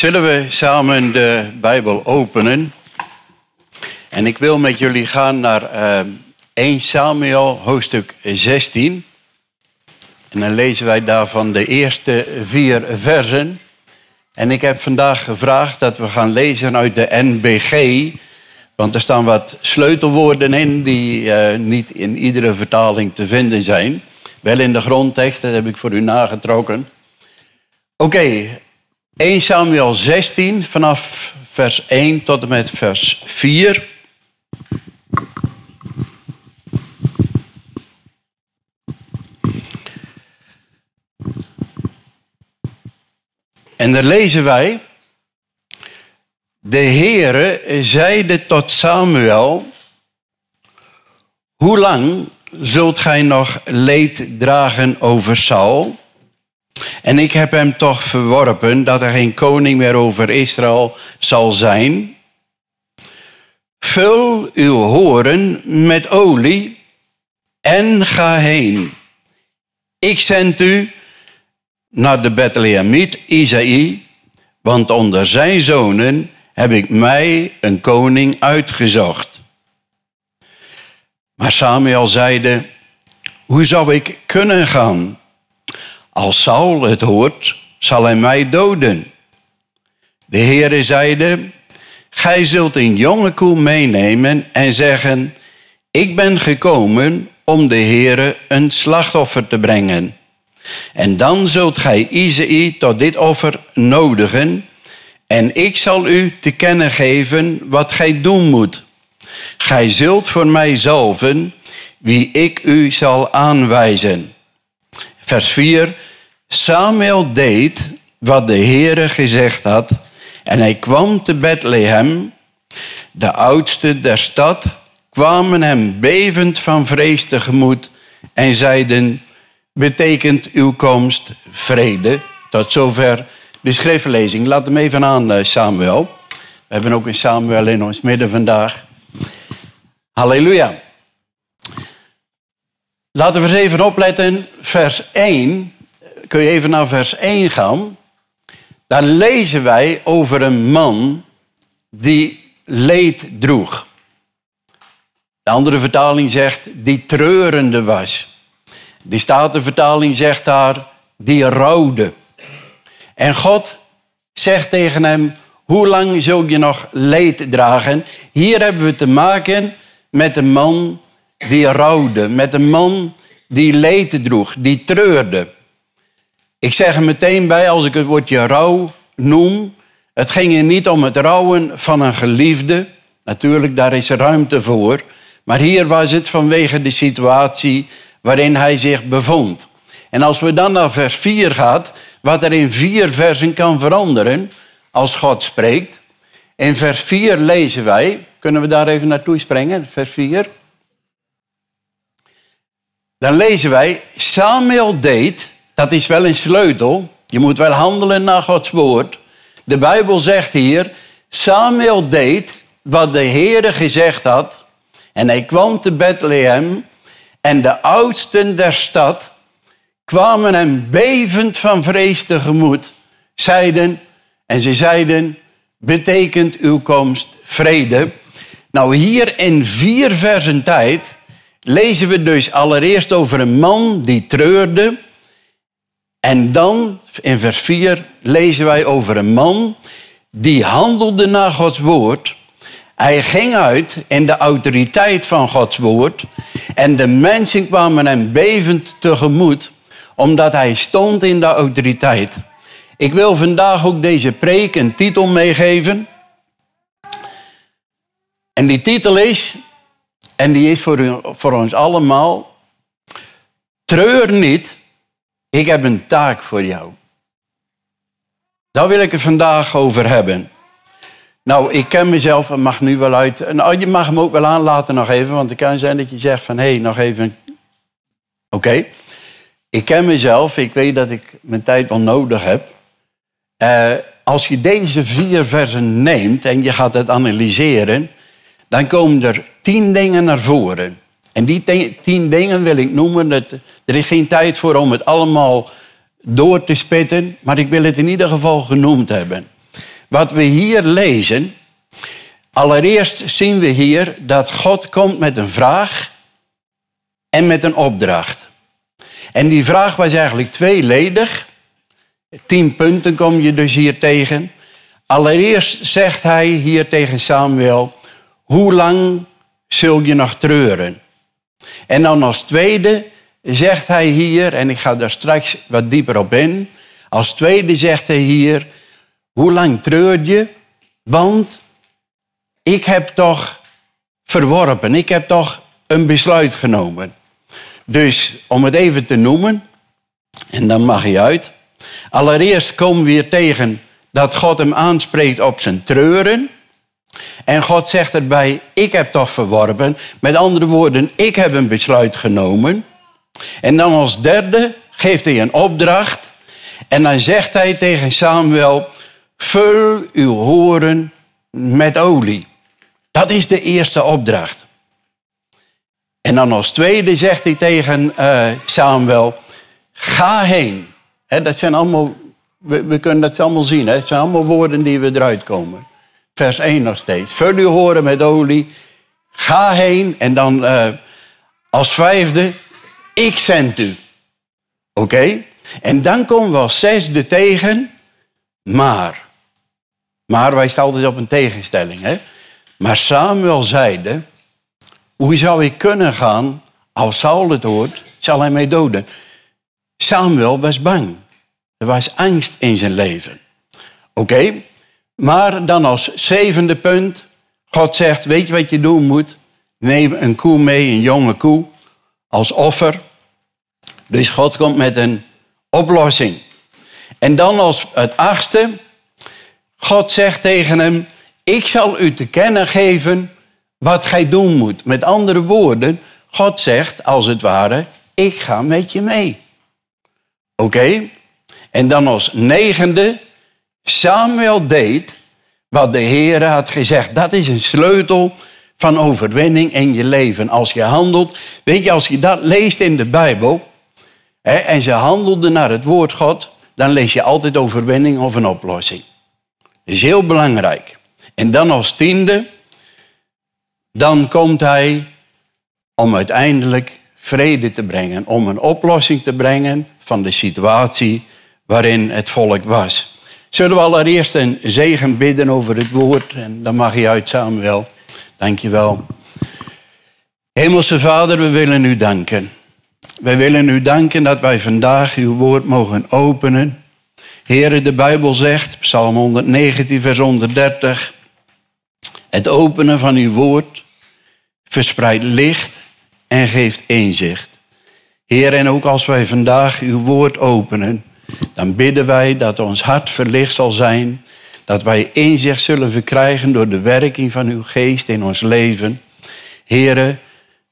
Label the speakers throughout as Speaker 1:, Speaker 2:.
Speaker 1: Zullen we samen de Bijbel openen? En ik wil met jullie gaan naar uh, 1 Samuel, hoofdstuk 16. En dan lezen wij daarvan de eerste vier versen. En ik heb vandaag gevraagd dat we gaan lezen uit de NBG. Want er staan wat sleutelwoorden in die uh, niet in iedere vertaling te vinden zijn. Wel in de grondtekst, dat heb ik voor u nagetrokken. Oké, 1 Samuel 16 vanaf vers 1 tot en met vers 4. En daar lezen wij. De Heere zeide tot Samuel: Hoe lang zult gij nog leed dragen over Saul? En ik heb hem toch verworpen dat er geen koning meer over Israël zal zijn. Vul uw horen met olie en ga heen. Ik zend u naar de Bethlehemiet Isaïe, want onder zijn zonen heb ik mij een koning uitgezocht. Maar Samuel zeide, hoe zou ik kunnen gaan? Als Saul het hoort, zal hij mij doden. De Heere zeide, gij zult een jonge koe meenemen en zeggen, ik ben gekomen om de Heere een slachtoffer te brengen. En dan zult gij Isaïe tot dit offer nodigen, en ik zal u te kennen geven wat gij doen moet. Gij zult voor mij zalven, wie ik u zal aanwijzen. Vers 4. Samuel deed wat de Heere gezegd had, en hij kwam te Bethlehem. De oudsten der stad kwamen hem bevend van vrees tegemoet en zeiden: Betekent uw komst vrede? Tot zover de schriftlezing. Laat hem even aan, eh, Samuel. We hebben ook een Samuel in ons midden vandaag. Halleluja. Laten we eens even opletten, vers 1 kun je even naar vers 1 gaan. Daar lezen wij over een man die leed droeg. De andere vertaling zegt die treurende was. Die Statenvertaling zegt daar die rouwde. En God zegt tegen hem, hoe lang zul je nog leed dragen? Hier hebben we te maken met een man die rouwde, met een man die leed droeg, die treurde. Ik zeg er meteen bij, als ik het woordje rouw noem, het ging er niet om het rouwen van een geliefde. Natuurlijk, daar is ruimte voor. Maar hier was het vanwege de situatie waarin hij zich bevond. En als we dan naar vers 4 gaan, wat er in vier versen kan veranderen als God spreekt. In vers 4 lezen wij, kunnen we daar even naartoe springen, vers 4. Dan lezen wij, Samuel deed dat is wel een sleutel. Je moet wel handelen naar Gods woord. De Bijbel zegt hier, Samuel deed wat de Heere gezegd had. En hij kwam te Bethlehem en de oudsten der stad kwamen hem bevend van vrees tegemoet. Zeiden, en ze zeiden, betekent uw komst vrede. Nou, hier in vier versen tijd lezen we dus allereerst over een man die treurde en dan in vers 4 lezen wij over een man die handelde naar Gods woord. Hij ging uit in de autoriteit van Gods woord. En de mensen kwamen hem bevend tegemoet, omdat hij stond in de autoriteit. Ik wil vandaag ook deze preek een titel meegeven. En die titel is, en die is voor, voor ons allemaal, treur niet ik heb een taak voor jou. Daar wil ik het vandaag over hebben. Nou, ik ken mezelf en mag nu wel uit. Nou, je mag hem ook wel aanlaten nog even, want het kan zijn dat je zegt van hé, hey, nog even. Oké. Ik ken mezelf, ik weet dat ik mijn tijd wel nodig heb. Uh, als je deze vier versen neemt en je gaat het analyseren, dan komen er tien dingen naar voren. En die tien dingen wil ik noemen. Dat, er is geen tijd voor om het allemaal door te spitten, maar ik wil het in ieder geval genoemd hebben. wat we hier lezen, allereerst zien we hier dat God komt met een vraag en met een opdracht. En die vraag was eigenlijk tweeledig. Tien punten kom je dus hier tegen. Allereerst zegt hij hier tegen Samuel, hoe lang zul je nog treuren? En dan als tweede zegt hij hier, en ik ga daar straks wat dieper op in. Als tweede zegt hij hier, hoe lang treur je? Want ik heb toch verworpen, ik heb toch een besluit genomen. Dus om het even te noemen, en dan mag hij uit. Allereerst komen we weer tegen dat God hem aanspreekt op zijn treuren. En God zegt erbij, ik heb toch verworpen. Met andere woorden, ik heb een besluit genomen. En dan als derde geeft hij een opdracht. En dan zegt hij tegen Samuel, vul uw horen met olie. Dat is de eerste opdracht. En dan als tweede zegt hij tegen uh, Samuel, ga heen. dat zijn allemaal, we, we, kunnen dat allemaal zien. Het zijn allemaal woorden die we eruit komen. Vers 1 nog steeds. Vul uw horen met olie. Ga heen. En dan uh, als vijfde, ik zend u. Oké? En dan komen we als zesde tegen, maar. Maar wijst altijd op een tegenstelling. Hè? Maar Samuel zeide, hoe zou ik kunnen gaan als Saul het hoort, zal hij mij doden. Samuel was bang. Er was angst in zijn leven. Oké, maar dan als zevende punt, God zegt, weet je wat je doen moet? Neem een koe mee, een jonge koe, als offer. Dus God komt met een oplossing. En dan als het achtste, God zegt tegen hem, ik zal u te kennen geven wat gij doen moet. Met andere woorden, God zegt als het ware, ik ga met je mee. Oké? En dan als negende, Samuel deed wat de Heer had gezegd. Dat is een sleutel van overwinning in je leven. Als je handelt, weet je, als je dat leest in de Bijbel, hè, en ze handelden naar het woord God, dan lees je altijd overwinning of een oplossing. Dat is heel belangrijk. En dan als tiende, dan komt hij om uiteindelijk vrede te brengen, om een oplossing te brengen van de situatie waarin het volk was. Zullen we allereerst een zegen bidden over het woord en dan mag je uit Samuel. Dank je wel. Hemelse Vader, we willen u danken. Wij willen u danken dat wij vandaag uw woord mogen openen. Heren, de Bijbel zegt, Psalm 119, vers 130, het openen van uw woord verspreidt licht en geeft inzicht. Heer, en ook als wij vandaag uw woord openen, dan bidden wij dat ons hart verlicht zal zijn, dat wij inzicht zullen verkrijgen door de werking van uw geest in ons leven. Heren,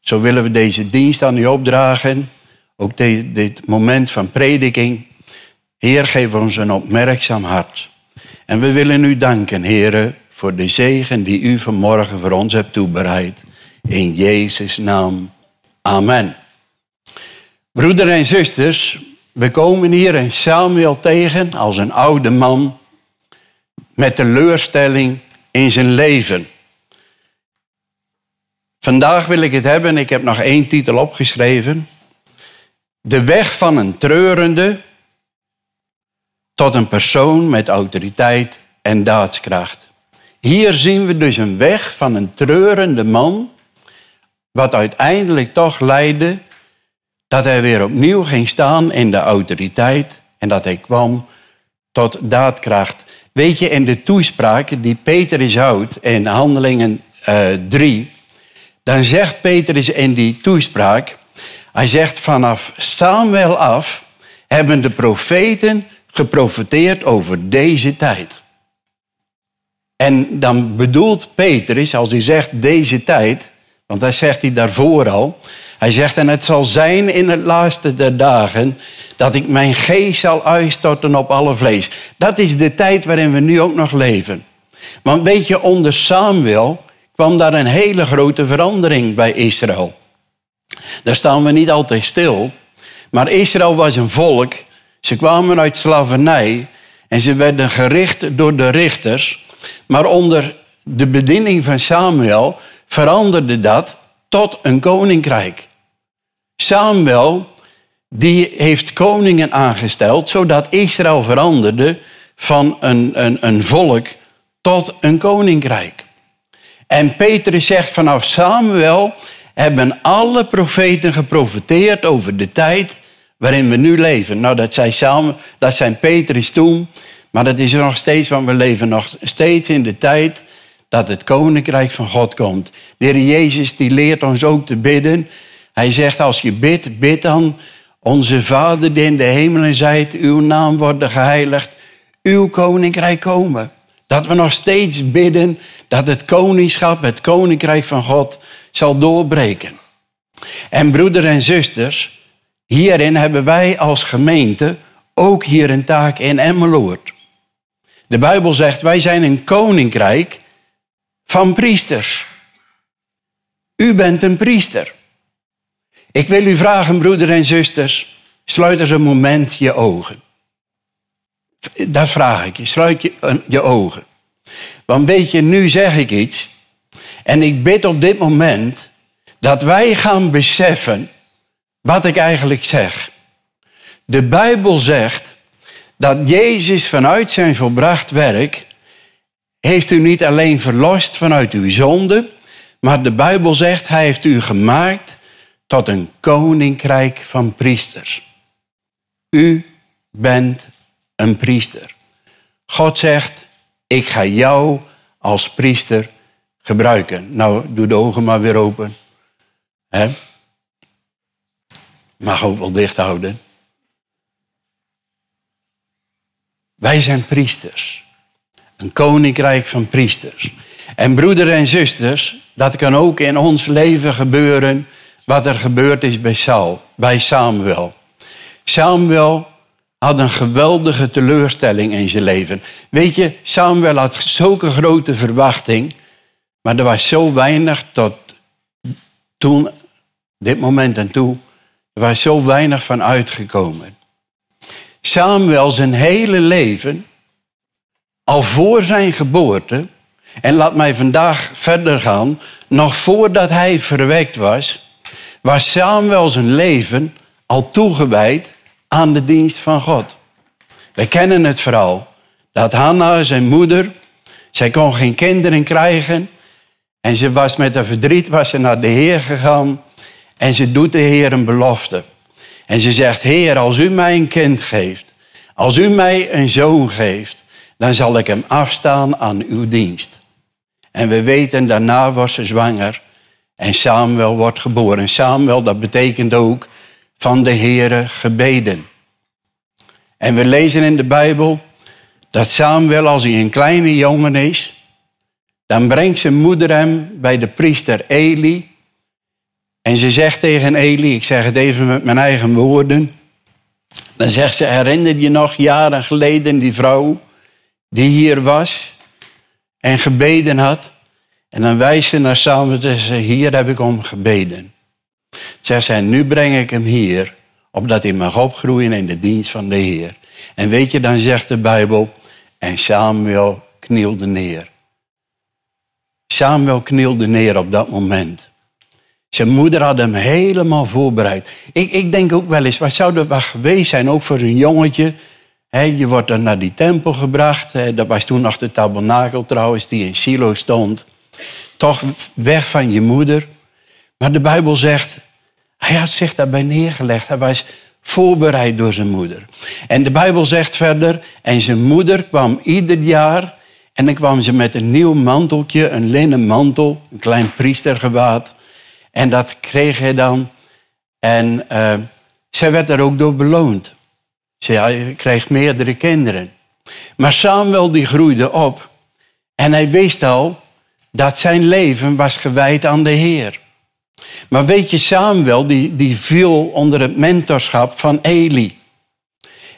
Speaker 1: zo willen we deze dienst aan u opdragen, ook dit moment van prediking. Heer, geef ons een opmerkzaam hart. En we willen u danken, heren, voor de zegen die u vanmorgen voor ons hebt toebereid. In Jezus' naam. Amen. Broeder en zusters, we komen hier een Samuel tegen als een oude man met teleurstelling in zijn leven. Vandaag wil ik het hebben, ik heb nog één titel opgeschreven. De weg van een treurende tot een persoon met autoriteit en daadskracht. Hier zien we dus een weg van een treurende man, wat uiteindelijk toch leidde dat hij weer opnieuw ging staan in de autoriteit en dat hij kwam tot daadkracht. Weet je, in de toespraak die Petrus houdt in Handelingen uh, eh, 3, dan zegt Petrus in die toespraak, hij zegt vanaf Samuel af hebben de profeten geprofeteerd over deze tijd. En dan bedoelt Petrus, als hij zegt deze tijd, want dat zegt hij daarvoor al, hij zegt, en het zal zijn in het laatste der dagen dat ik mijn geest zal uitstorten op alle vlees. Dat is de tijd waarin we nu ook nog leven. Want weet je, onder Samuel kwam daar een hele grote verandering bij Israël. Daar staan we niet altijd stil. Maar Israël was een volk. Ze kwamen uit slavernij. En ze werden gericht door de richters. Maar onder de bediening van Samuel veranderde dat tot een koninkrijk. Samuel die heeft koningen aangesteld, zodat Israël veranderde van een, een, een volk tot een koninkrijk. En Petrus zegt vanaf Samuel hebben alle profeten geprofeteerd over de tijd waarin we nu leven. Nou, dat zijn, samen, dat zijn Petrus toen, maar dat is er nog steeds, want we leven nog steeds in de tijd dat het koninkrijk van God komt. De Heer Jezus die leert ons ook te bidden. Hij zegt als je bidt, bid dan onze Vader die in de hemelen zijt, uw naam worden geheiligd, uw koninkrijk komen. Dat we nog steeds bidden dat het koningschap, het koninkrijk van God zal doorbreken. En broeder en zusters, hierin hebben wij als gemeente ook hier een taak in Emmeloord. De Bijbel zegt, wij zijn een koninkrijk van priesters. U bent een priester. Ik wil u vragen, broeder en zusters, sluit eens een moment je ogen. Dat vraag ik je, sluit je, je ogen. Want weet je, nu zeg ik iets. En ik bid op dit moment dat wij gaan beseffen wat ik eigenlijk zeg. De Bijbel zegt dat Jezus vanuit zijn volbracht werk heeft u niet alleen verlost vanuit uw zonde, maar de Bijbel zegt hij heeft u gemaakt tot een koninkrijk van priesters. U bent een priester. God zegt, ik ga jou als priester gebruiken. Nou, doe de ogen maar weer open. Mag ook wel dicht houden. Wij zijn priesters. Een koninkrijk van priesters. En broeders en zusters, dat kan ook in ons leven gebeuren wat er gebeurd is bij Saul, bij Samuel. Samuel had een geweldige teleurstelling in zijn leven. Weet je, Samuel had zulke grote verwachting, maar er was zo weinig tot toen, dit moment en toe, er was zo weinig van uitgekomen. Samuel zijn hele leven, al voor zijn geboorte, en laat mij vandaag verder gaan, nog voordat hij verwekt was, was Samuel zijn leven al toegewijd aan de dienst van God. Wij kennen het verhaal dat Hanna, zijn moeder, zij kon geen kinderen krijgen. En ze was met een verdriet was ze naar de Heer gegaan. En ze doet de Heer een belofte. En ze zegt, Heer, als u mij een kind geeft, als u mij een zoon geeft, dan zal ik hem afstaan aan uw dienst. En we weten, daarna was ze zwanger en Samuel wordt geboren. Samuel, dat betekent ook van de Heere gebeden. En we lezen in de Bijbel dat Samuel, als hij een kleine jongen is, dan brengt zijn moeder hem bij de priester Eli. En ze zegt tegen Eli, ik zeg het even met mijn eigen woorden. Dan zegt ze, herinner je nog jaren geleden die vrouw die hier was en gebeden had? En dan wijst ze naar Samuel en zegt, hier heb ik om gebeden. Zegt zij, nu breng ik hem hier, opdat hij mag opgroeien in de dienst van de Heer. En weet je, dan zegt de Bijbel, en Samuel knielde neer. Samuel knielde neer op dat moment. Zijn moeder had hem helemaal voorbereid. Ik, ik denk ook wel eens, wat zou dat geweest zijn, ook voor een jongetje. Je wordt dan naar die tempel gebracht. dat was toen nog de tabernakel trouwens, die in Silo stond. Toch weg van je moeder. Maar de Bijbel zegt, hij had zich daarbij neergelegd. Hij was voorbereid door zijn moeder. En de Bijbel zegt verder, en zijn moeder kwam ieder jaar en dan kwam ze met een nieuw manteltje, een linnen mantel, een klein priestergewaad. En dat kreeg hij dan. En uh, zij werd er ook door beloond. Ze kreeg meerdere kinderen. Maar Samuel die groeide op. En hij wist al dat zijn leven was gewijd aan de Heer. Maar weet je, Samuel die, die viel onder het mentorschap van Eli.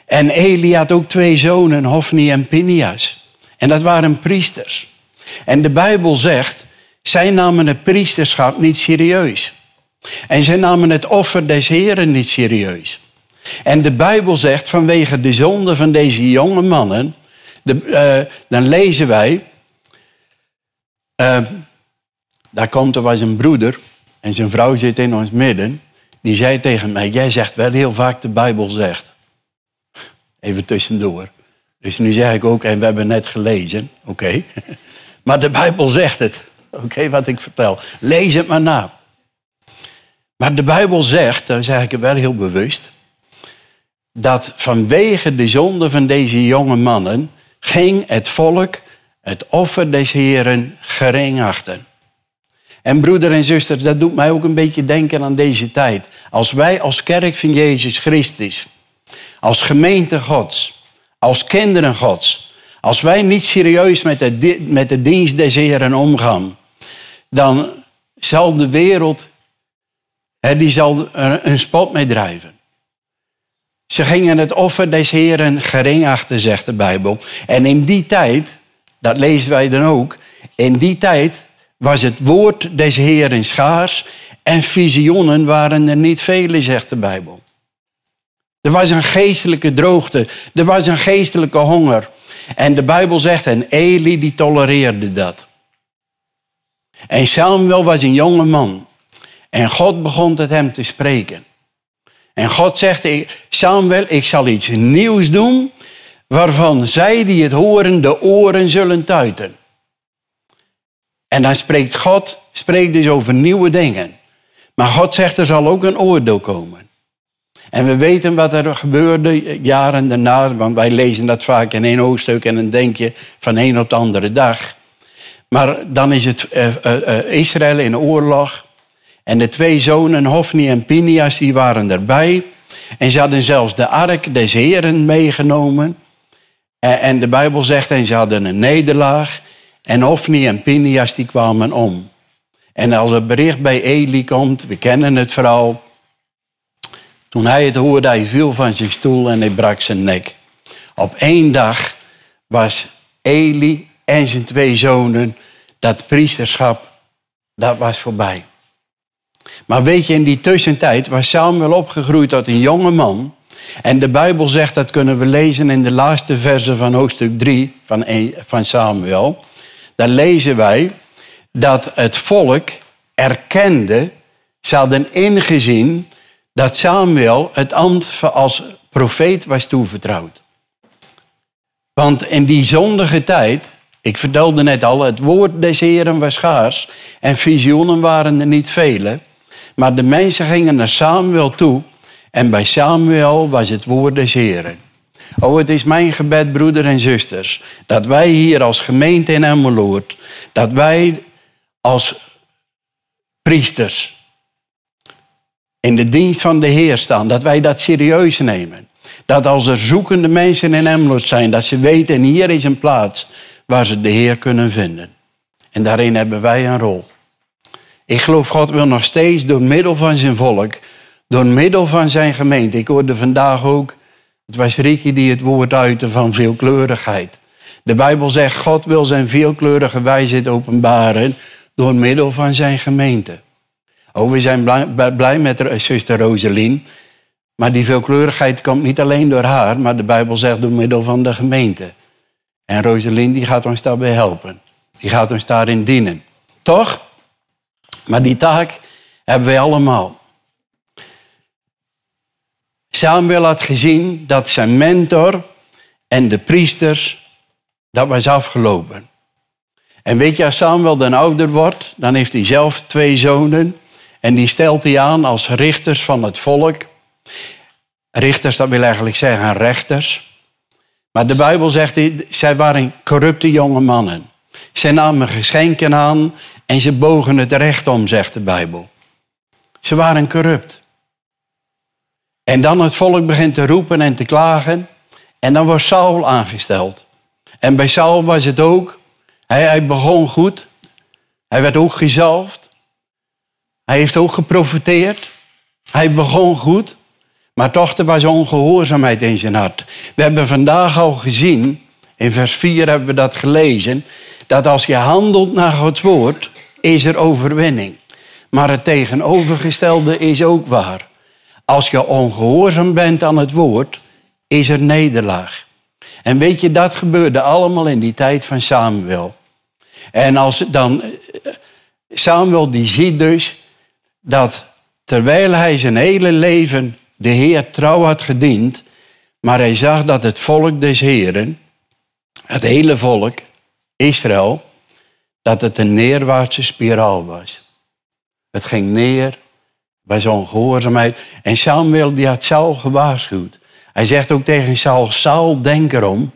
Speaker 1: En Eli had ook twee zonen, Hofni en Pinias. En dat waren priesters. En de Bijbel zegt, zij namen het priesterschap niet serieus. En zij namen het offer des Heren niet serieus. En de Bijbel zegt, vanwege de zonde van deze jonge mannen, De, uh, dan lezen wij. Uh, daar komt er was een broeder en zijn vrouw zit in ons midden. Die zei tegen mij: Jij zegt wel heel vaak de Bijbel zegt. Even tussendoor. Dus nu zeg ik ook, en we hebben net gelezen, oké. Maar de Bijbel zegt het. Oké, wat ik vertel. Lees het maar na. Maar de Bijbel zegt, daar zeg ik het wel heel bewust, dat vanwege de zonde van deze jonge mannen ging het volk het offer des Heren gering achten. En broeder en zuster, dat doet mij ook een beetje denken aan deze tijd. Als wij als kerk van Jezus Christus, als gemeente Gods, als kinderen Gods, als wij niet serieus met de, met de dienst des Heren omgaan, dan zal de wereld, die zal er een spot mee drijven. Ze gingen het offer des Heren gering achter, zegt de Bijbel. En in die tijd, dat lezen wij dan ook, in die tijd was het woord des Heren schaars en visioenen waren er niet vele, zegt de Bijbel. Er was een geestelijke droogte, er was een geestelijke honger. En de Bijbel zegt, en Eli die tolereerde dat. En Samuel was een jonge man. En God begon tot hem te spreken. En God zegt, Samuel, ik zal iets nieuws doen, waarvan zij die het horen de oren zullen tuiten. En dan spreekt God, spreekt dus over nieuwe dingen. Maar God zegt, er zal ook een oordeel komen. En we weten wat er gebeurde jaren daarna, want wij lezen dat vaak in één hoofdstuk en dan denk je van een op de andere dag. Maar dan is het uh, uh, Israël in oorlog. En de twee zonen, Hofni en Pinias, die waren erbij. En ze hadden zelfs de ark des Heren meegenomen. En, de Bijbel zegt, en ze hadden een nederlaag. En Hofni en Pinias, die kwamen om. En als het bericht bij Eli komt, we kennen het verhaal. Toen hij het hoorde, hij viel van zijn stoel en hij brak zijn nek. Op één dag was Eli en zijn twee zonen, dat priesterschap, dat was voorbij. Maar weet je, in die tussentijd was Samuel opgegroeid tot een jonge man. En de Bijbel zegt, dat kunnen we lezen in de laatste verse van hoofdstuk 3 van, van Samuel. Daar lezen wij dat het volk erkende, ze hadden ingezien dat Samuel het ambt als profeet was toevertrouwd. Want in die zondige tijd, ik vertelde net al, het woord des Heren was schaars en visioenen waren er niet vele. Maar de mensen gingen naar Samuel toe en bij Samuel was het woord des Heren. Oh, het is mijn gebed, broeder en zusters, dat wij hier als gemeente in Emmeloord, dat wij als priesters in de dienst van de Heer staan, dat wij dat serieus nemen. Dat als er zoekende mensen in Emmeloord zijn, dat ze weten, hier is een plaats waar ze de Heer kunnen vinden. En daarin hebben wij een rol. Ik geloof God wil nog steeds door middel van zijn volk, door middel van zijn gemeente. Ik hoorde vandaag ook, het was Ricky die het woord uitte van veelkleurigheid. De Bijbel zegt, God wil zijn veelkleurige wijsheid openbaren door middel van zijn gemeente. Oh, we zijn blij, met zuster Roselien. Maar die veelkleurigheid komt niet alleen door haar, maar de Bijbel zegt door middel van de gemeente. En Roselien die gaat ons daarbij helpen. Die gaat ons daarin dienen. Toch? Maar die taak hebben wij allemaal. Samuel had gezien dat zijn mentor en de priesters, dat was afgelopen. En weet je, als Samuel dan ouder wordt, dan heeft hij zelf twee zonen. En die stelt hij aan als richters van het volk. Richters, dat wil eigenlijk zeggen rechters. Maar de Bijbel zegt, zij waren corrupte jonge mannen. Zij namen geschenken aan en ze bogen het recht om, zegt de Bijbel. Ze waren corrupt. En dan het volk begint te roepen en te klagen. En dan wordt Saul aangesteld. En bij Saul was het ook. Hij, hij begon goed. Hij werd ook gezalfd. Hij heeft ook geprofiteerd. Hij begon goed. Maar toch er was ongehoorzaamheid in zijn hart. We hebben vandaag al gezien, in vers 4 hebben we dat gelezen, dat als je handelt naar Gods woord, is er overwinning. Maar het tegenovergestelde is ook waar. Als je ongehoorzaam bent aan het woord, is er nederlaag. En weet je, dat gebeurde allemaal in die tijd van Samuel. En als dan Samuel die ziet dus dat terwijl hij zijn hele leven de Heer trouw had gediend, maar hij zag dat het volk des Heren, het hele volk, Israël, dat het een neerwaartse spiraal was. Het ging neer bij zo'n gehoorzaamheid. En Samuel die had Saul gewaarschuwd. Hij zegt ook tegen Saul, Saul denk erom,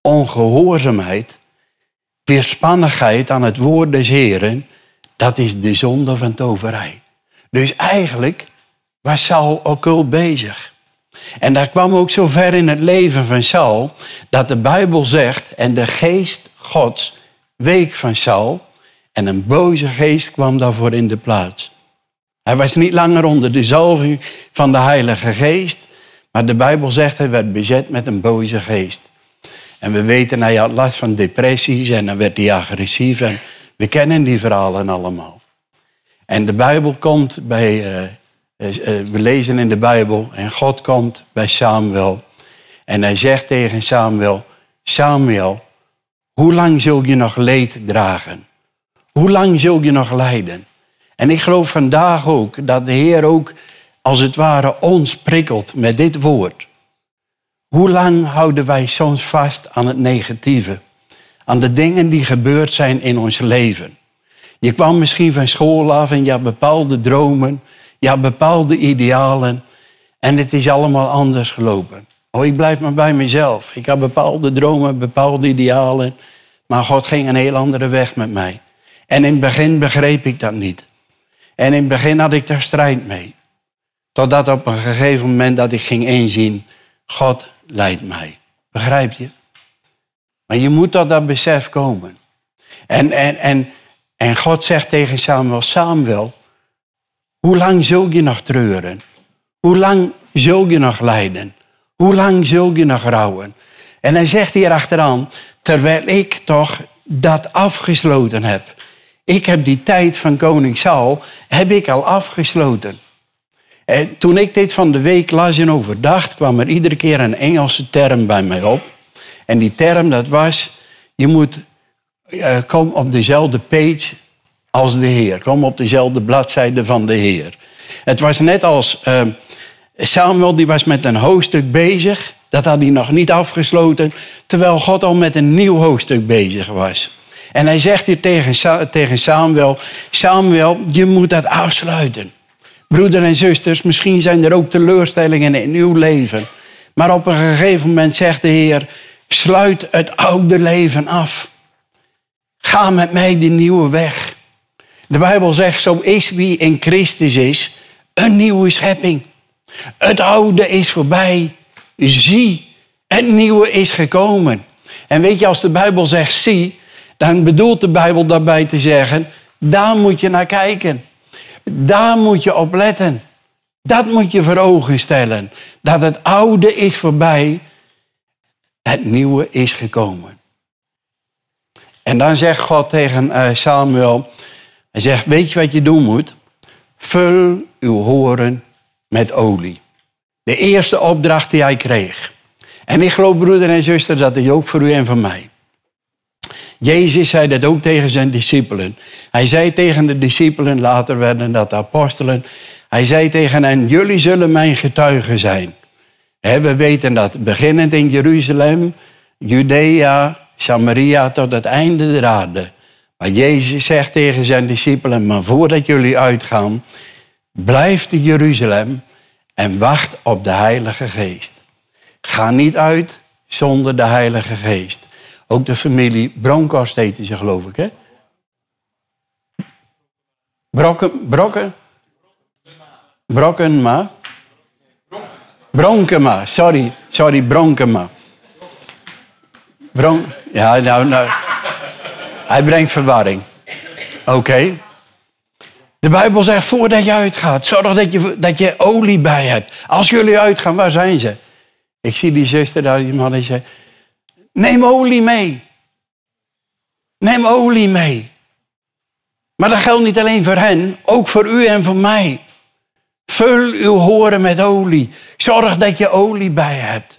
Speaker 1: ongehoorzaamheid, weerspannigheid aan het woord des Heren, dat is de zonde van toverij. Dus eigenlijk was Saul occult bezig. En daar kwam ook zo ver in het leven van Saul dat de Bijbel zegt, en de geest Gods week van Saul en een boze geest kwam daarvoor in de plaats. Hij was niet langer onder de zalving van de Heilige Geest, maar de Bijbel zegt hij werd bezet met een boze geest. En we weten, hij had last van depressies en dan werd hij agressief en we kennen die verhalen allemaal. En de Bijbel komt bij, uh, uh, we lezen in de Bijbel, en God komt bij Samuel. En hij zegt tegen Samuel, Samuel, hoe lang zul je nog leed dragen? Hoe lang zul je nog lijden? En ik geloof vandaag ook dat de Heer ook als het ware ons prikkelt met dit woord. Hoe lang houden wij soms vast aan het negatieve? Aan de dingen die gebeurd zijn in ons leven. Je kwam misschien van school af en je had bepaalde dromen, je had bepaalde idealen en het is allemaal anders gelopen. Oh, ik blijf maar bij mezelf. Ik had bepaalde dromen, bepaalde idealen, maar God ging een heel andere weg met mij. En in het begin begreep ik dat niet. En in het begin had ik daar strijd mee. Totdat op een gegeven moment dat ik ging inzien, God leidt mij. Begrijp je? Maar je moet tot dat besef komen. En, en, en, en God zegt tegen Samuel, Samuel, hoe lang zul je nog treuren? Hoe lang zul je nog lijden? Hoe lang zul je nog rouwen? En hij zegt hier achteraan, terwijl ik toch dat afgesloten heb. Ik heb die tijd van koning Saul, heb ik al afgesloten. En toen ik dit van de week las en overdacht, kwam er iedere keer een Engelse term bij mij op. En die term dat was, je moet, uh, kom op dezelfde page als de Heer. Kom op dezelfde bladzijde van de Heer. Het was net als uh, Samuel, die was met een hoofdstuk bezig. Dat had hij nog niet afgesloten, terwijl God al met een nieuw hoofdstuk bezig was. En hij zegt hier tegen, tegen Samuel, Samuel, je moet dat afsluiten. Broeder en zusters, misschien zijn er ook teleurstellingen in uw leven. Maar op een gegeven moment zegt de Heer, sluit het oude leven af. Ga met mij die nieuwe weg. De Bijbel zegt, zo is wie in Christus is, een nieuwe schepping. Het oude is voorbij. Zie, het nieuwe is gekomen. En weet je, als de Bijbel zegt zie, dan bedoelt de Bijbel daarbij te zeggen, daar moet je naar kijken. Daar moet je op letten. Dat moet je voor ogen stellen. Dat het oude is voorbij, het nieuwe is gekomen. En dan zegt God tegen eh, Samuel, hij zegt, weet je wat je doen moet? Vul uw horen met olie. De eerste opdracht die hij kreeg. En ik geloof, broeder en zuster, dat is ook voor u en voor mij. Jezus zei dat ook tegen zijn discipelen. Hij zei tegen de discipelen, later werden dat de apostelen. Hij zei tegen hen, jullie zullen mijn getuigen zijn. We weten dat, beginnend in Jeruzalem, Judea, Samaria tot het einde der aarde. Maar Jezus zegt tegen zijn discipelen, maar voordat jullie uitgaan, blijf in Jeruzalem en wacht op de Heilige Geest. Ga niet uit zonder de Heilige Geest. Ook de familie Bronkhorst heette ze, geloof ik, hè? Brokken, brokken? Brokkenma? Bronkema, sorry, sorry, Bronkema. Bron ja, nou, nou. Hij brengt verwarring. Oké. De Bijbel zegt, voordat je uitgaat, zorg dat je, dat je olie bij hebt. Als jullie uitgaan, waar zijn ze? Ik zie die zuster daar, die man die zegt, neem olie mee. Neem olie mee. Maar dat geldt niet alleen voor hen, ook voor u en voor mij. Vul uw horen met olie. Zorg dat je olie bij hebt.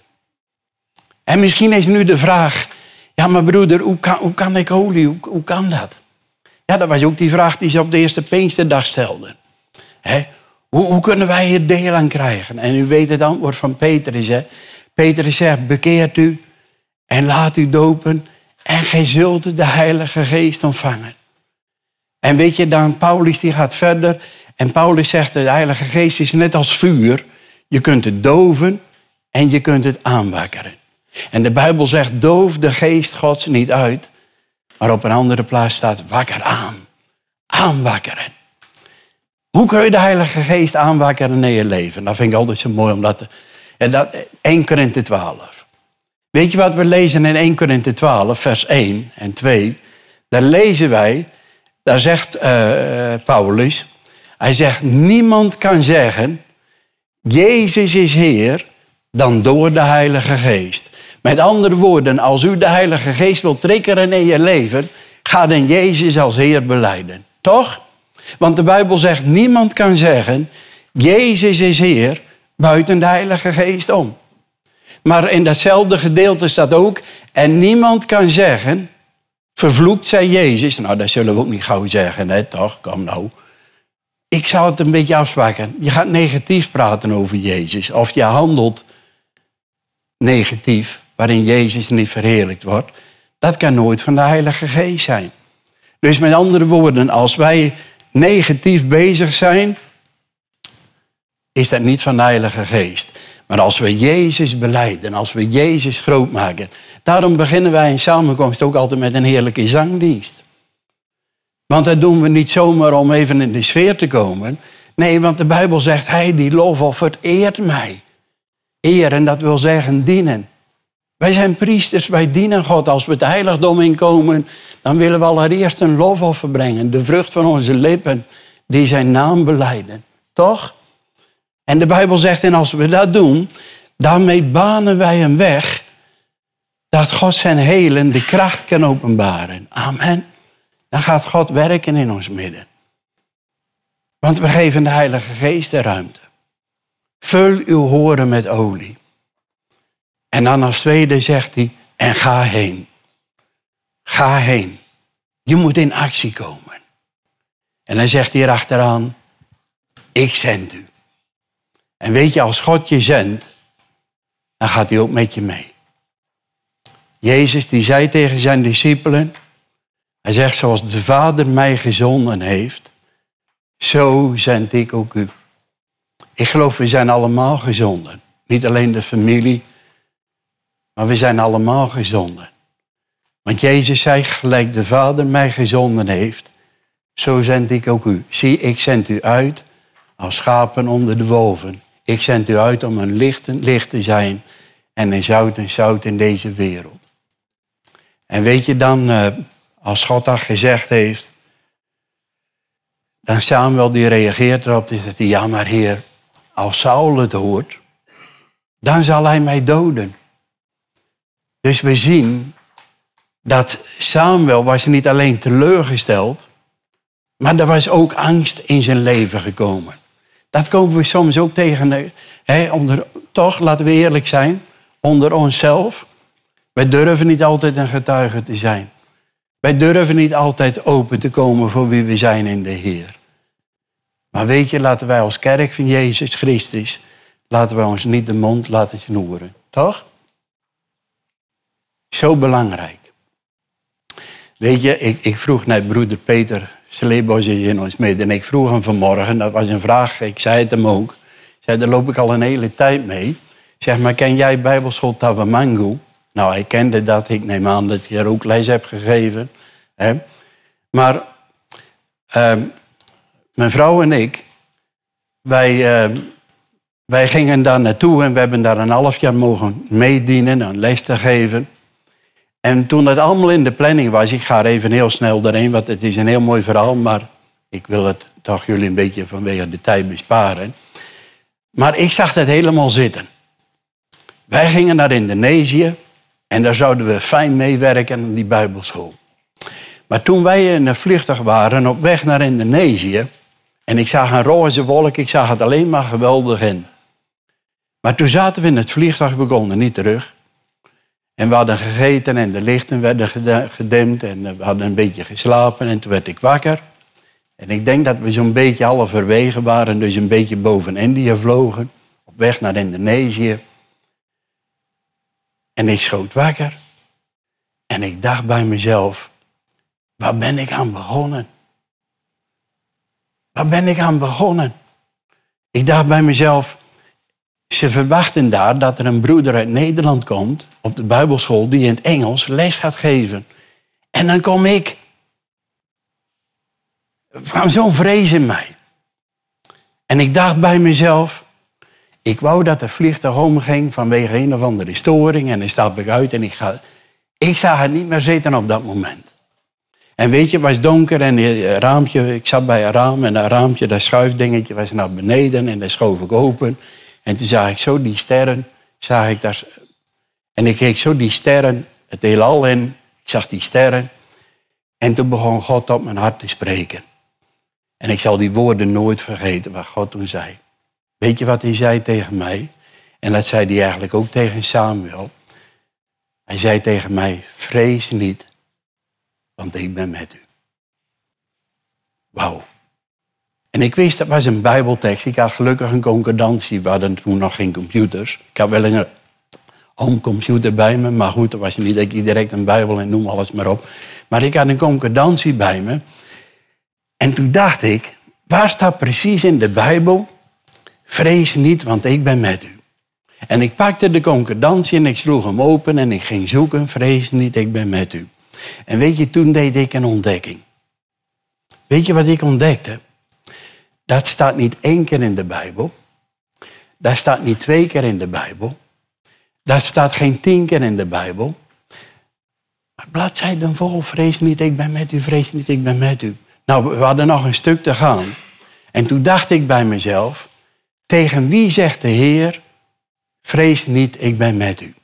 Speaker 1: En misschien is nu de vraag, ja maar broeder, hoe kan, hoe kan ik olie? Hoe, hoe kan dat? Ja, dat was ook die vraag die ze op de eerste Pinksterdag stelden. Hoe, hoe, kunnen wij hier deel aan krijgen? En u weet het antwoord van Petrus. Hè? Petrus zegt, bekeert u en laat u dopen en gij zult de Heilige Geest ontvangen. En weet je dan, Paulus die gaat verder en Paulus zegt, de Heilige Geest is net als vuur. Je kunt het doven en je kunt het aanwakkeren. En de Bijbel zegt, doof de geest Gods niet uit. Maar op een andere plaats staat, wakker aan. Aanwakkeren. Hoe kun je de Heilige Geest aanwakkeren in je leven? Dat vind ik altijd zo mooi, omdat... En dat, 1 Korinthe 12. Weet je wat we lezen in 1 Korinthe 12, vers 1 en 2? Daar lezen wij, daar zegt uh, Paulus... Hij zegt, niemand kan zeggen, Jezus is Heer, dan door de Heilige Geest. Met andere woorden, als u de Heilige Geest wilt triggeren in je leven, ga dan Jezus als Heer beleiden. Toch? Want de Bijbel zegt, niemand kan zeggen, Jezus is Heer, buiten de Heilige Geest om. Maar in datzelfde gedeelte staat ook, en niemand kan zeggen, vervloekt zij Jezus. Nou, dat zullen we ook niet gauw zeggen, hè, toch? Kom nou. Ik zou het een beetje afzwakken. Je gaat negatief praten over Jezus. Of je handelt negatief, waarin Jezus niet verheerlijkt wordt. Dat kan nooit van de Heilige Geest zijn. Dus met andere woorden, als wij negatief bezig zijn, is dat niet van de Heilige Geest. Maar als we Jezus beleiden, als we Jezus groot maken. Daarom beginnen wij in samenkomst ook altijd met een heerlijke zangdienst. Want dat doen we niet zomaar om even in de sfeer te komen. Nee, want de Bijbel zegt, hij die lofoffert eert mij. Eren, dat wil zeggen dienen. Wij zijn priesters, wij dienen God. Als we het heiligdom inkomen, dan willen we allereerst een lofoffer brengen. De vrucht van onze lippen, die zijn naam beleiden. Toch? En de Bijbel zegt, en als we dat doen, daarmee banen wij een weg dat God zijn helen de kracht kan openbaren. Amen. Dan gaat God werken in ons midden. Want we geven de Heilige Geest de ruimte. Vul uw horen met olie. En dan als tweede zegt hij, en ga heen. Ga heen. Je moet in actie komen. En dan zegt hij erachteraan, ik zend u. En weet je, als God je zendt, dan gaat hij ook met je mee. Jezus die zei tegen zijn discipelen, hij zegt, zoals de Vader mij gezonden heeft, zo zend ik ook u. Ik geloof, we zijn allemaal gezonden. Niet alleen de familie, maar we zijn allemaal gezonden. Want Jezus zei, gelijk de Vader mij gezonden heeft, zo zend ik ook u. Zie, ik zend u uit als schapen onder de wolven. Ik zend u uit om een licht, licht te zijn en een zout en zout in deze wereld. En weet je dan, eh, als God dat gezegd heeft, dan Samuel die reageert erop, die zegt, ja maar heer, als Saul het hoort, dan zal hij mij doden. Dus we zien dat Samuel was niet alleen teleurgesteld, maar er was ook angst in zijn leven gekomen. Dat komen we soms ook tegen, onder, toch, laten we eerlijk zijn, onder onszelf. Wij durven niet altijd een getuige te zijn. Wij durven niet altijd open te komen voor wie we zijn in de Heer. Maar weet je, laten wij als kerk van Jezus Christus, laten wij ons niet de mond laten snoeren. Toch? Zo belangrijk. Weet je, ik, ik vroeg net broeder Peter ons midden. En ik vroeg hem vanmorgen, dat was een vraag, ik zei het hem ook. Zei, daar loop ik al een hele tijd mee. Zeg, maar ken jij Bijbelschool Tawamangu? Nou, hij kende dat. Ik neem aan dat hij er ook les heb gegeven. Hè? Maar uh, mijn vrouw en ik, wij, uh, wij gingen daar naartoe en we hebben daar een half jaar mogen meedienen en les te geven. En toen het allemaal in de planning was, ik ga er even heel snel doorheen, want het is een heel mooi verhaal, maar ik wil het toch jullie een beetje vanwege de tijd besparen. Maar ik zag het helemaal zitten. Wij gingen naar Indonesië en daar zouden we fijn meewerken aan die Bijbelschool. Maar toen wij in een vliegtuig waren op weg naar Indonesië, en ik zag een roze wolk, ik zag het alleen maar geweldig in. Maar toen zaten we in het vliegtuig, we konden niet terug. En we hadden gegeten en de lichten werden gedimd en we hadden een beetje geslapen en toen werd ik wakker. En ik denk dat we zo'n beetje halverwege waren, dus een beetje boven Indië vlogen, op weg naar Indonesië. En ik schoot wakker. En ik dacht bij mezelf, waar ben ik aan begonnen? Waar ben ik aan begonnen? Ik dacht bij mezelf, ze verwachten daar dat er een broeder uit Nederland komt op de Bijbelschool die in het Engels les gaat geven. En dan kom ik. Van zo'n vrees in mij. En ik dacht bij mezelf, ik wou dat de vliegtuig omging vanwege een of andere storing. En dan stap ik uit en ik ga. Ik zag het niet meer zitten op dat moment. En weet je, het was donker en het raampje, ik zat bij een raam en dat raampje, dat schuifdingetje was naar beneden en dat schoof ik open. En toen zag ik zo die sterren, zag ik daar. En ik keek zo die sterren, het heelal in. Ik zag die sterren. En toen begon God op mijn hart te spreken. En ik zal die woorden nooit vergeten wat God toen zei. Weet je wat hij zei tegen mij? En dat zei hij eigenlijk ook tegen Samuel. Hij zei tegen mij, vrees niet, want ik ben met u. Wauw. En ik wist, dat was een bijbeltekst. Ik had gelukkig een concordantie. We hadden toen nog geen computers. Ik had wel een homecomputer bij me. Maar goed, dat was niet dat ik direct een bijbel en noem alles maar op. Maar ik had een concordantie bij me. En toen dacht ik, waar staat precies in de Bijbel... Vrees niet, want ik ben met u. En ik pakte de concordantie en ik sloeg hem open en ik ging zoeken. Vrees niet, ik ben met u. En weet je, toen deed ik een ontdekking. Weet je wat ik ontdekte? Dat staat niet één keer in de Bijbel. Dat staat niet twee keer in de Bijbel. Dat staat geen tien keer in de Bijbel. Maar bladzijden vol, vrees niet, ik ben met u, vrees niet, ik ben met u. Nou, we hadden nog een stuk te gaan. En toen dacht ik bij mezelf, tegen wie zegt de Heer, vrees niet, ik ben met u.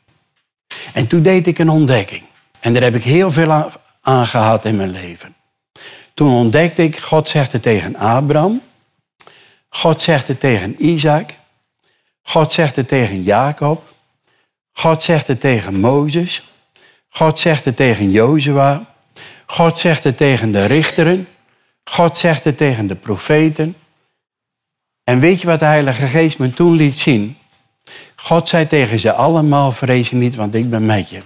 Speaker 1: En toen deed ik een ontdekking. En daar heb ik heel veel aan gehad in mijn leven. Toen ontdekte ik, God zegt het tegen Abraham. God zegt het tegen Isaac. God zegt het tegen Jacob. God zegt het tegen Mozes. God zegt het tegen Jozua. God zegt het tegen de richteren. God zegt het tegen de profeten. En weet je wat de Heilige Geest me toen liet zien? God zei tegen ze allemaal, vrees niet, want ik ben met je.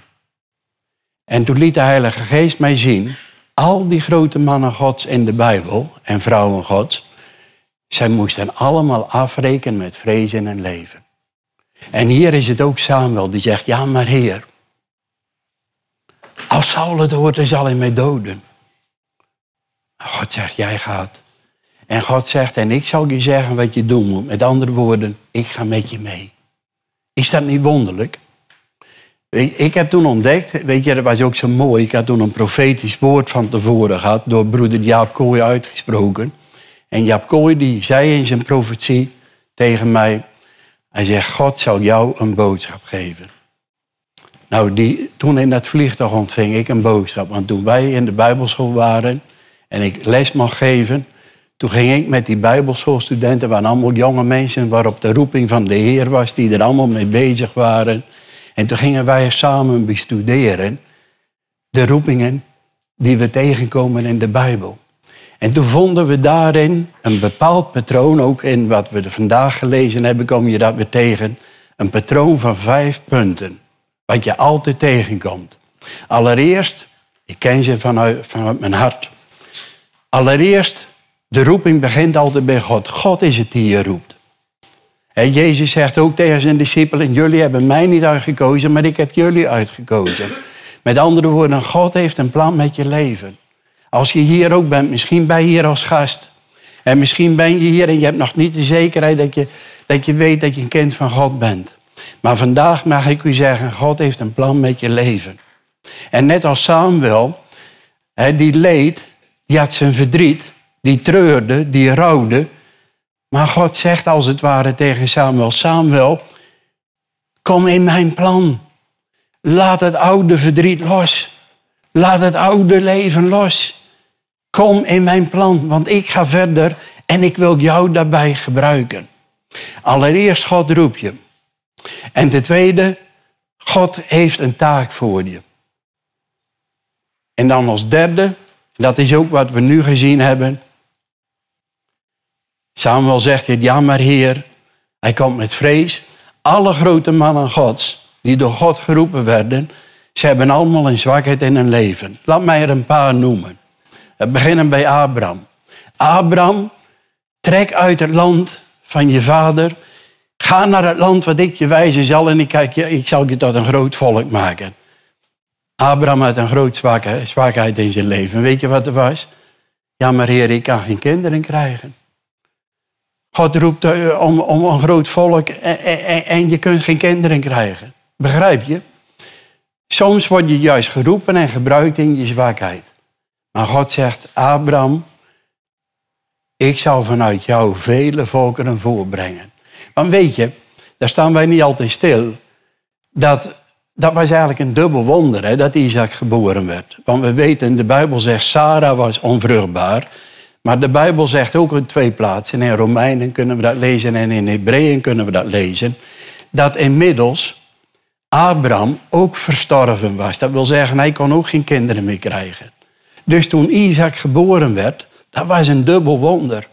Speaker 1: En toen liet de Heilige Geest mij zien, al die grote mannen Gods in de Bijbel en vrouwen Gods, zij moesten allemaal afrekenen met vrezen en leven. En hier is het ook Samuel die zegt, ja maar Heer, als Saul het hoort, dan zal hij mij doden. God zegt, jij gaat. En God zegt, en ik zal je zeggen wat je doen moet. Met andere woorden, ik ga met je mee. Is dat niet wonderlijk? Ik heb toen ontdekt, weet je, dat was ook zo mooi. Ik had toen een profetisch woord van tevoren gehad, door broeder Jaap Kooi uitgesproken. En Jaap Kooi die zei in zijn profetie tegen mij, hij zegt, God zal jou een boodschap geven. Nou, die, toen in dat vliegtuig ontving ik een boodschap. Want toen wij in de Bijbelschool waren en ik les mag geven, toen ging ik met die Bijbelschoolstudenten, waren allemaal jonge mensen waarop de roeping van de Heer was, die er allemaal mee bezig waren. En toen gingen wij samen bestuderen de roepingen die we tegenkomen in de Bijbel. En toen vonden we daarin een bepaald patroon, ook in wat we vandaag gelezen hebben, kom je dat weer tegen. Een patroon van vijf punten, wat je altijd tegenkomt. Allereerst, ik ken ze vanuit, vanuit mijn hart. Allereerst, de roeping begint altijd bij God. God is het die je roept. En Jezus zegt ook tegen zijn discipelen, jullie hebben mij niet uitgekozen, maar ik heb jullie uitgekozen. Met andere woorden, God heeft een plan met je leven. Als je hier ook bent, misschien ben je hier als gast. En misschien ben je hier en je hebt nog niet de zekerheid dat je, dat je weet dat je een kind van God bent. Maar vandaag mag ik u zeggen, God heeft een plan met je leven. En net als Samuel, die leed, die had zijn verdriet, die treurde, die rouwde. Maar God zegt als het ware tegen Samuel, Samuel, kom in mijn plan. Laat het oude verdriet los. Laat het oude leven los. Kom in mijn plan, want ik ga verder en ik wil jou daarbij gebruiken. Allereerst God roep je. En ten tweede, God heeft een taak voor je. En dan als derde, dat is ook wat we nu gezien hebben. Samuel zegt dit, ja maar Heer, hij komt met vrees. Alle grote mannen Gods, die door God geroepen werden, ze hebben allemaal een zwakheid in hun leven. Laat mij er een paar noemen. We beginnen bij Abraham. Abraham, trek uit het land van je vader. Ga naar het land wat ik je wijzen zal en ik, je, ik zal je tot een groot volk maken. Abraham had een groot zwakheid in zijn leven. Weet je wat er was? Ja, maar heer, ik kan geen kinderen krijgen. God roept eh, om, om een groot volk en, en je kunt geen kinderen krijgen. Begrijp je? Soms word je juist geroepen en gebruikt in je zwakheid. Maar God zegt, Abraham, ik zal vanuit jou vele volkeren voorbrengen. Want weet je, daar staan wij niet altijd stil. Dat, dat was eigenlijk een dubbel wonder, hè, dat Isaac geboren werd. Want we weten, de Bijbel zegt, Sarah was onvruchtbaar. Maar de Bijbel zegt ook in twee plaatsen, in Romeinen kunnen we dat lezen en in Hebreeën kunnen we dat lezen, dat inmiddels Abraham ook verstorven was. Dat wil zeggen, hij kon ook geen kinderen meer krijgen. Dus toen Isaac geboren werd, dat was een dubbel wonder.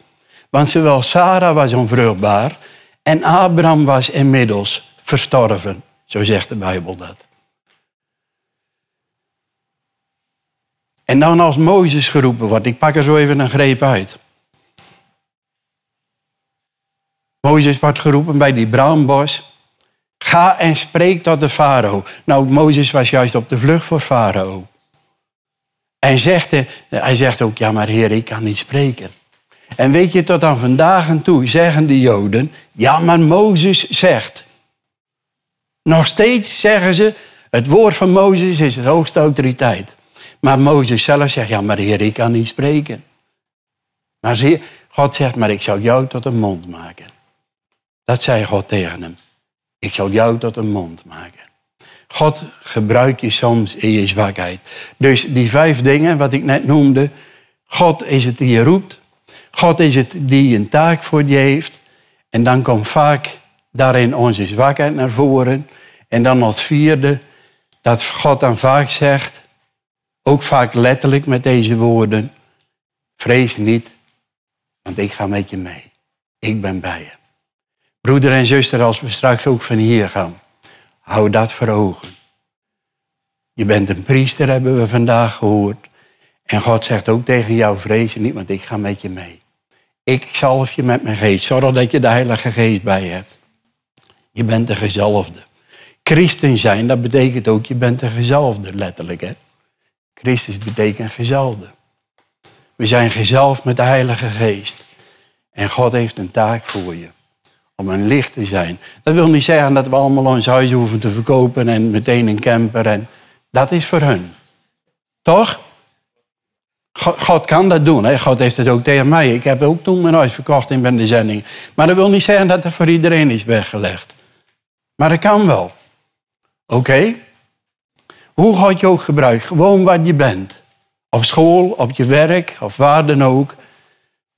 Speaker 1: Want zowel Sarah was onvruchtbaar en Abraham was inmiddels verstorven. Zo zegt de Bijbel dat. En dan als Mozes geroepen wordt, ik pak er zo even een greep uit. Mozes wordt geroepen bij die braambos. Ga en spreek tot de farao. Nou, Mozes was juist op de vlucht voor farao. En zegt, hij zegt ook, ja maar heer, ik kan niet spreken. En weet je, tot aan vandaag en toe zeggen de Joden, ja maar Mozes zegt. Nog steeds zeggen ze, het woord van Mozes is de hoogste autoriteit. Maar Mozes zelf zegt, ja maar heer, ik kan niet spreken. Maar God zegt, maar ik zal jou tot een mond maken. Dat zei God tegen hem. Ik zal jou tot een mond maken. God gebruikt je soms in je zwakheid. Dus die vijf dingen wat ik net noemde. God is het die je roept. God is het die een taak voor je heeft. En dan komt vaak daarin onze zwakheid naar voren. En dan als vierde, dat God dan vaak zegt, ook vaak letterlijk met deze woorden, vrees niet, want ik ga met je mee. Ik ben bij je. Broeder en zuster, als we straks ook van hier gaan, hou dat voor ogen. Je bent een priester, hebben we vandaag gehoord. En God zegt ook tegen jou, vrees niet, want ik ga met je mee. Ik zalf je met mijn geest. Zorg dat je de Heilige Geest bij je hebt. Je bent de gezalfde. Christen zijn, dat betekent ook, je bent de gezalfde, letterlijk. Hè? Christus betekent gezalfde. We zijn gezalfd met de Heilige Geest. En God heeft een taak voor je om een licht te zijn. Dat wil niet zeggen dat we allemaal ons huis hoeven te verkopen en meteen een camper. En dat is voor hun. Toch? God, kan dat doen. Hè? God heeft het ook tegen mij. Ik heb ook toen mijn huis verkocht in ben de zending. Maar dat wil niet zeggen dat het voor iedereen is weggelegd. Maar dat kan wel. Oké? Hoe God je ook gebruikt. Gewoon wat je bent. Op school, op je werk, of waar dan ook.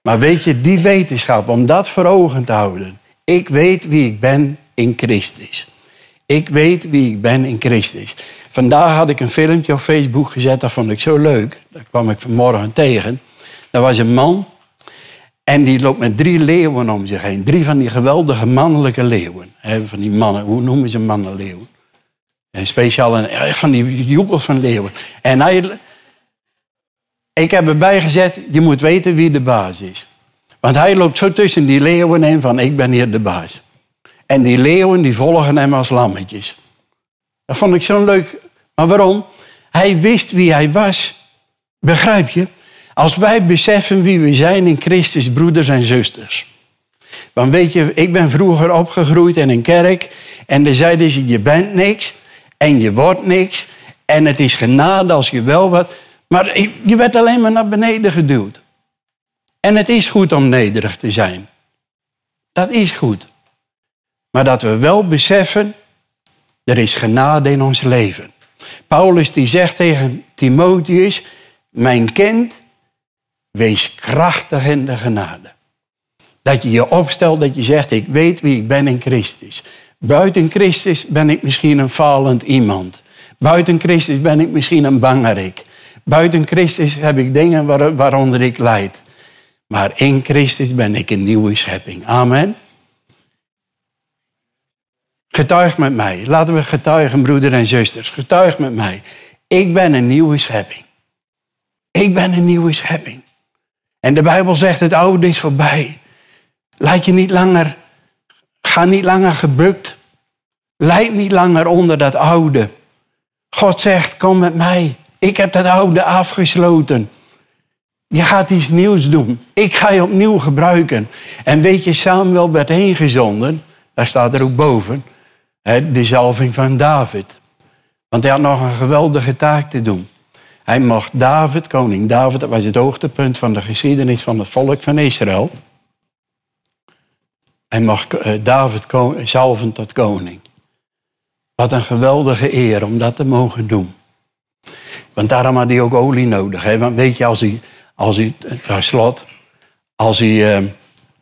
Speaker 1: Maar weet je, die wetenschap, om dat voor ogen te houden. Ik weet wie ik ben in Christus. Ik weet wie ik ben in Christus. Vandaag had ik een filmpje op Facebook gezet, dat vond ik zo leuk. Daar kwam ik vanmorgen tegen. Dat was een man en die loopt met drie leeuwen om zich heen. Drie van die geweldige mannelijke leeuwen. Van die mannen, hoe noemen ze mannenleeuwen? Speciaal echt van die joekels van leeuwen. En hij, ik heb erbij gezet, je moet weten wie de baas is. Want hij loopt zo tussen die leeuwen heen van ik ben hier de baas. En die leeuwen die volgen hem als lammetjes. Dat vond ik zo leuk. Maar waarom? Hij wist wie hij was. Begrijp je? Als wij beseffen wie we zijn in Christus, broeders en zusters. Want weet je, ik ben vroeger opgegroeid in een kerk. En dan zeiden ze, je bent niks. En je wordt niks. En het is genade als je wel wat. Maar je werd alleen maar naar beneden geduwd. En het is goed om nederig te zijn. Dat is goed. Maar dat we wel beseffen, er is genade in ons leven. Paulus die zegt tegen Timotheus, mijn kind, wees krachtig in de genade. Dat je je opstelt, dat je zegt, ik weet wie ik ben in Christus. Buiten Christus ben ik misschien een falend iemand. Buiten Christus ben ik misschien een bangerik. Buiten Christus heb ik dingen waar, waaronder ik leid. Maar in Christus ben ik een nieuwe schepping. Amen. Getuig met mij. Laten we getuigen, broeder en zusters. Getuig met mij. Ik ben een nieuwe schepping. Ik ben een nieuwe schepping. En de Bijbel zegt het oude is voorbij. Laat je niet langer, ga niet langer gebukt. Leid niet langer onder dat oude. God zegt, kom met mij. Ik heb dat oude afgesloten. Je gaat iets nieuws doen. Ik ga je opnieuw gebruiken. En weet je, Samuel werd heen gezonden. Daar staat er ook boven. De zalving van David. Want hij had nog een geweldige taak te doen. Hij mocht David, koning David, dat was het hoogtepunt van de geschiedenis van het volk van Israël. Hij mocht eh, David zalven tot koning. Wat een geweldige eer om dat te mogen doen. Want daarom had hij ook olie nodig. Want weet je, als hij, als hij, ter slot, als hij, eh,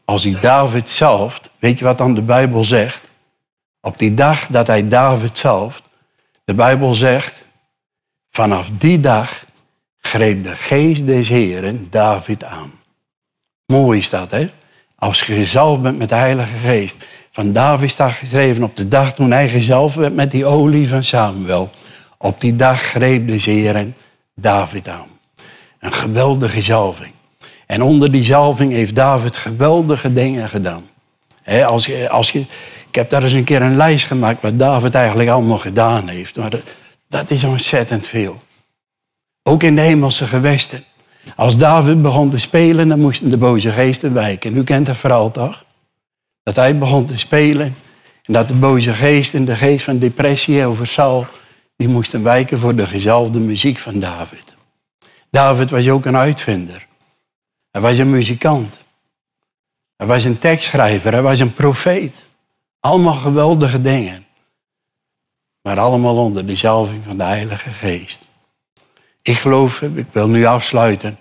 Speaker 1: als hij David zalft, weet je wat dan de Bijbel zegt? Op die dag dat hij David zalft, de Bijbel zegt, vanaf die dag greep de geest des Heren David aan. Mooi is dat, hè? Als je gezalfd bent met de Heilige Geest. Van David staat geschreven op de dag toen hij gezalfd werd met die olie van Samuel. Op die dag greep de Heren David aan. Een geweldige zalving. En onder die zalving heeft David geweldige dingen gedaan. als je, als je, ik heb daar eens een keer een lijst gemaakt wat David eigenlijk allemaal gedaan heeft. Maar dat is ontzettend veel. Ook in de hemelse gewesten. Als David begon te spelen, dan moesten de boze geesten wijken. U kent het verhaal toch? Dat hij begon te spelen en dat de boze geesten, de geest van depressie over Saul, die moesten wijken voor de gezalfde muziek van David. David was ook een uitvinder. Hij was een muzikant. Hij was een tekstschrijver. Hij was een profeet. Allemaal geweldige dingen. Maar allemaal onder de zalving van de Heilige Geest. Ik geloof, ik wil nu afsluiten,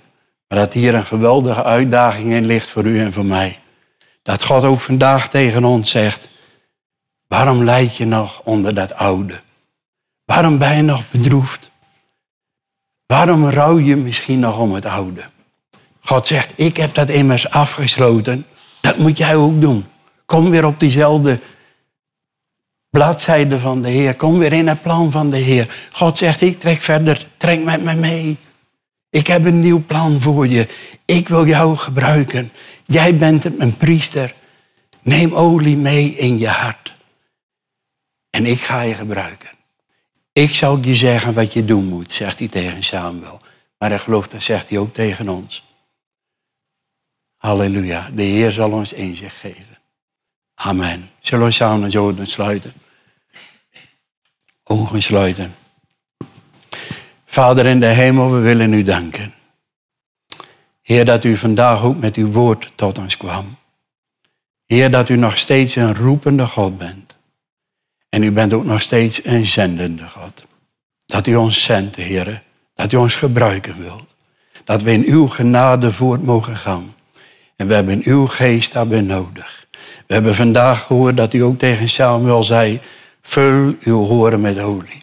Speaker 1: maar dat hier een geweldige uitdaging in ligt voor u en voor mij. Dat God ook vandaag tegen ons zegt, waarom leid je nog onder dat oude? Waarom ben je nog bedroefd? Waarom rouw je misschien nog om het oude? God zegt, ik heb dat immers afgesloten. Dat moet jij ook doen. Kom weer op diezelfde bladzijde van de Heer. Kom weer in het plan van de Heer. God zegt, ik trek verder. Trek met me mee. Ik heb een nieuw plan voor je. Ik wil jou gebruiken. Jij bent een priester. Neem olie mee in je hart. En ik ga je gebruiken. Ik zal je zeggen wat je doen moet, zegt hij tegen Samuel. Maar ik geloof, dat zegt hij ook tegen ons. Halleluja. De Heer zal ons inzicht geven. Amen. Zullen we samen zo sluiten? Ogen sluiten. Vader in de hemel, we willen u danken. Heer, dat u vandaag ook met uw woord tot ons kwam. Heer, dat u nog steeds een roepende God bent. En u bent ook nog steeds een zendende God. Dat u ons zendt, Heer. Dat u ons gebruiken wilt. Dat we in uw genade voort mogen gaan. En we hebben uw geest daarbij nodig. We hebben vandaag gehoord dat u ook tegen Samuel zei... Vul uw horen met olie.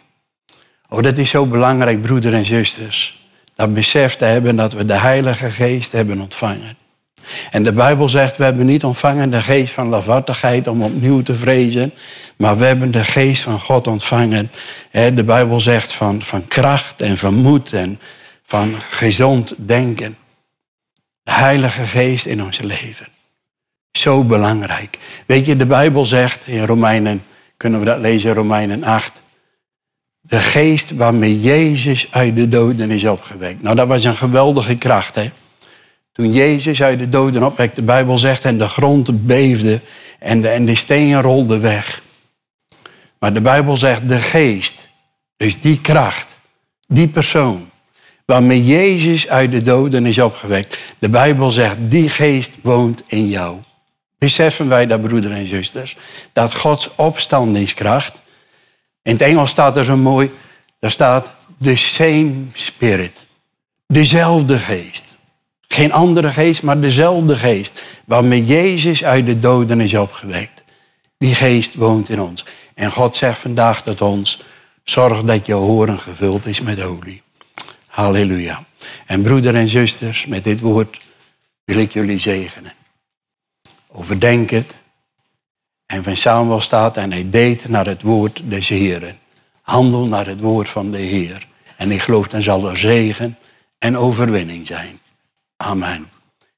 Speaker 1: Oh, dat is zo belangrijk, broeders en zusters. Dat besef te hebben dat we de Heilige Geest hebben ontvangen. En de Bijbel zegt, we hebben niet ontvangen de geest van lafhartigheid om opnieuw te vrezen, maar we hebben de geest van God ontvangen. De Bijbel zegt van, van kracht en van moed en van gezond denken. De Heilige Geest in ons leven. Zo belangrijk. Weet je, de Bijbel zegt in Romeinen kunnen we dat lezen, Romeinen 8. De geest waarmee Jezus uit de doden is opgewekt. Nou, dat was een geweldige kracht, hè. Toen Jezus uit de doden opwekt, de Bijbel zegt, en de grond beefde en de, en de steen rolde weg. Maar de Bijbel zegt, de geest, dus die kracht, die persoon, waarmee Jezus uit de doden is opgewekt. De Bijbel zegt, die geest woont in jou. Beseffen wij dat, broeders en zusters, dat Gods opstandingskracht, in het Engels staat er zo mooi, daar staat the same spirit. Dezelfde geest. Geen andere geest, maar dezelfde geest. Waarmee Jezus uit de doden is opgewekt. Die geest woont in ons. En God zegt vandaag tot ons, zorg dat je horen gevuld is met olie. Halleluja. En broeder en zusters, met dit woord wil ik jullie zegenen. Overdenk het. En van Samuel staat en hij deed naar het woord des Heeren. Handel naar het woord van de Heer. En ik geloof dan zal er zegen en overwinning zijn. Amen.